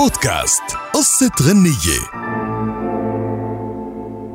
بودكاست. قصة غنية.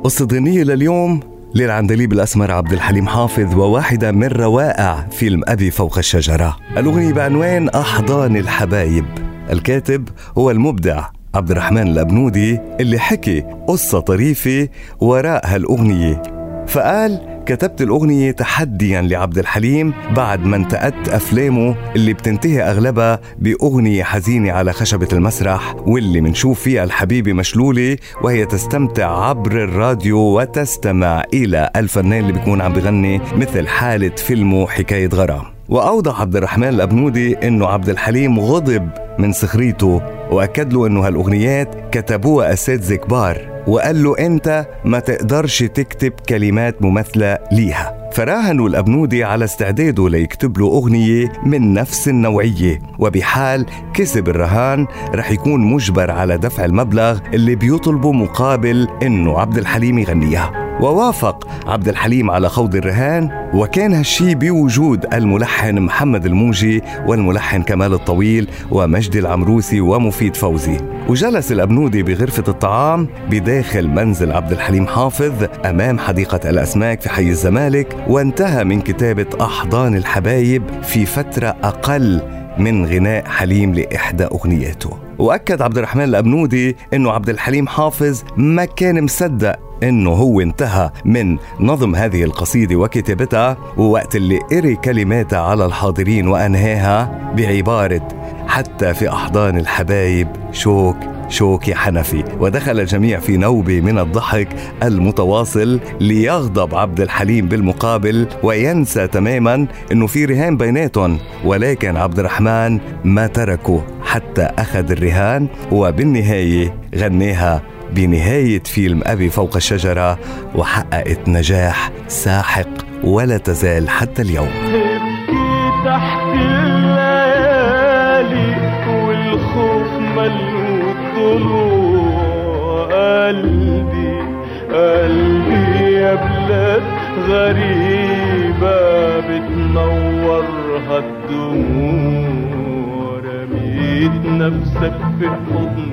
قصة غنية لليوم للعندليب الأسمر عبد الحليم حافظ وواحدة من روائع فيلم أبي فوق الشجرة. الأغنية بعنوان أحضان الحبايب. الكاتب هو المبدع عبد الرحمن الأبنودي اللي حكي قصة طريفة وراء هالأغنية. فقال كتبت الأغنية تحديا لعبد الحليم بعد ما انتقدت أفلامه اللي بتنتهي أغلبها بأغنية حزينة على خشبة المسرح واللي منشوف فيها الحبيبة مشلولة وهي تستمتع عبر الراديو وتستمع إلى الفنان اللي بيكون عم بغني مثل حالة فيلمه حكاية غرام. وأوضح عبد الرحمن الأبنودي أنه عبد الحليم غضب من سخريته وأكد له أنه هالأغنيات كتبوها أساتذة كبار وقال له أنت ما تقدرش تكتب كلمات مماثلة ليها. فراهنوا الأبنودي على استعداده ليكتب له أغنية من نفس النوعية. وبحال كسب الرهان رح يكون مجبر على دفع المبلغ اللي بيطلبه مقابل إنه عبد الحليم يغنيها. ووافق عبد الحليم على خوض الرهان وكان هالشي بوجود الملحن محمد الموجي والملحن كمال الطويل ومجدي العمروسي ومفيد فوزي. وجلس الأبنودي بغرفة الطعام بداخل منزل عبد الحليم حافظ أمام حديقة الأسماك في حي الزمالك وانتهى من كتابة أحضان الحبايب في فترة أقل من غناء حليم لإحدى أغنياته. وأكد عبد الرحمن الأبنودي أنه عبد الحليم حافظ ما كان مصدق إنه هو انتهى من نظم هذه القصيدة وكتابتها ووقت اللي قري كلماتها على الحاضرين وأنهاها بعبارة حتى في أحضان الحبايب شوك شوكي حنفي. ودخل الجميع في نوبة من الضحك المتواصل ليغضب عبد الحليم بالمقابل وينسى تماما إنه في رهان بيناتهم ولكن عبد الرحمن ما تركه. حتى أخذ الرهان وبالنهاية غناها بنهاية فيلم أبي فوق الشجرة وحققت نجاح ساحق ولا تزال حتى اليوم. تحت الليالي والخوف ملو الضلوع قلبي قلبي يا بلاد غريبة بتنورها الدموع. نفسك في حضن.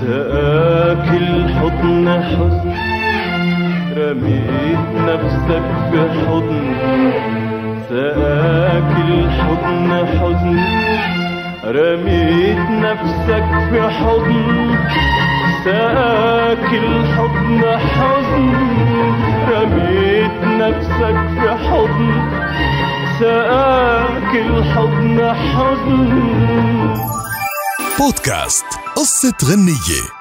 سقاك الحضن حزن. رميت نفسك في حضن سقاك الحضن حزن. رميت نفسك في حضن سقاك الحضن حزن. رميت نفسك في حضن سقاك الحضن حزن. بودكاست قصة غنية.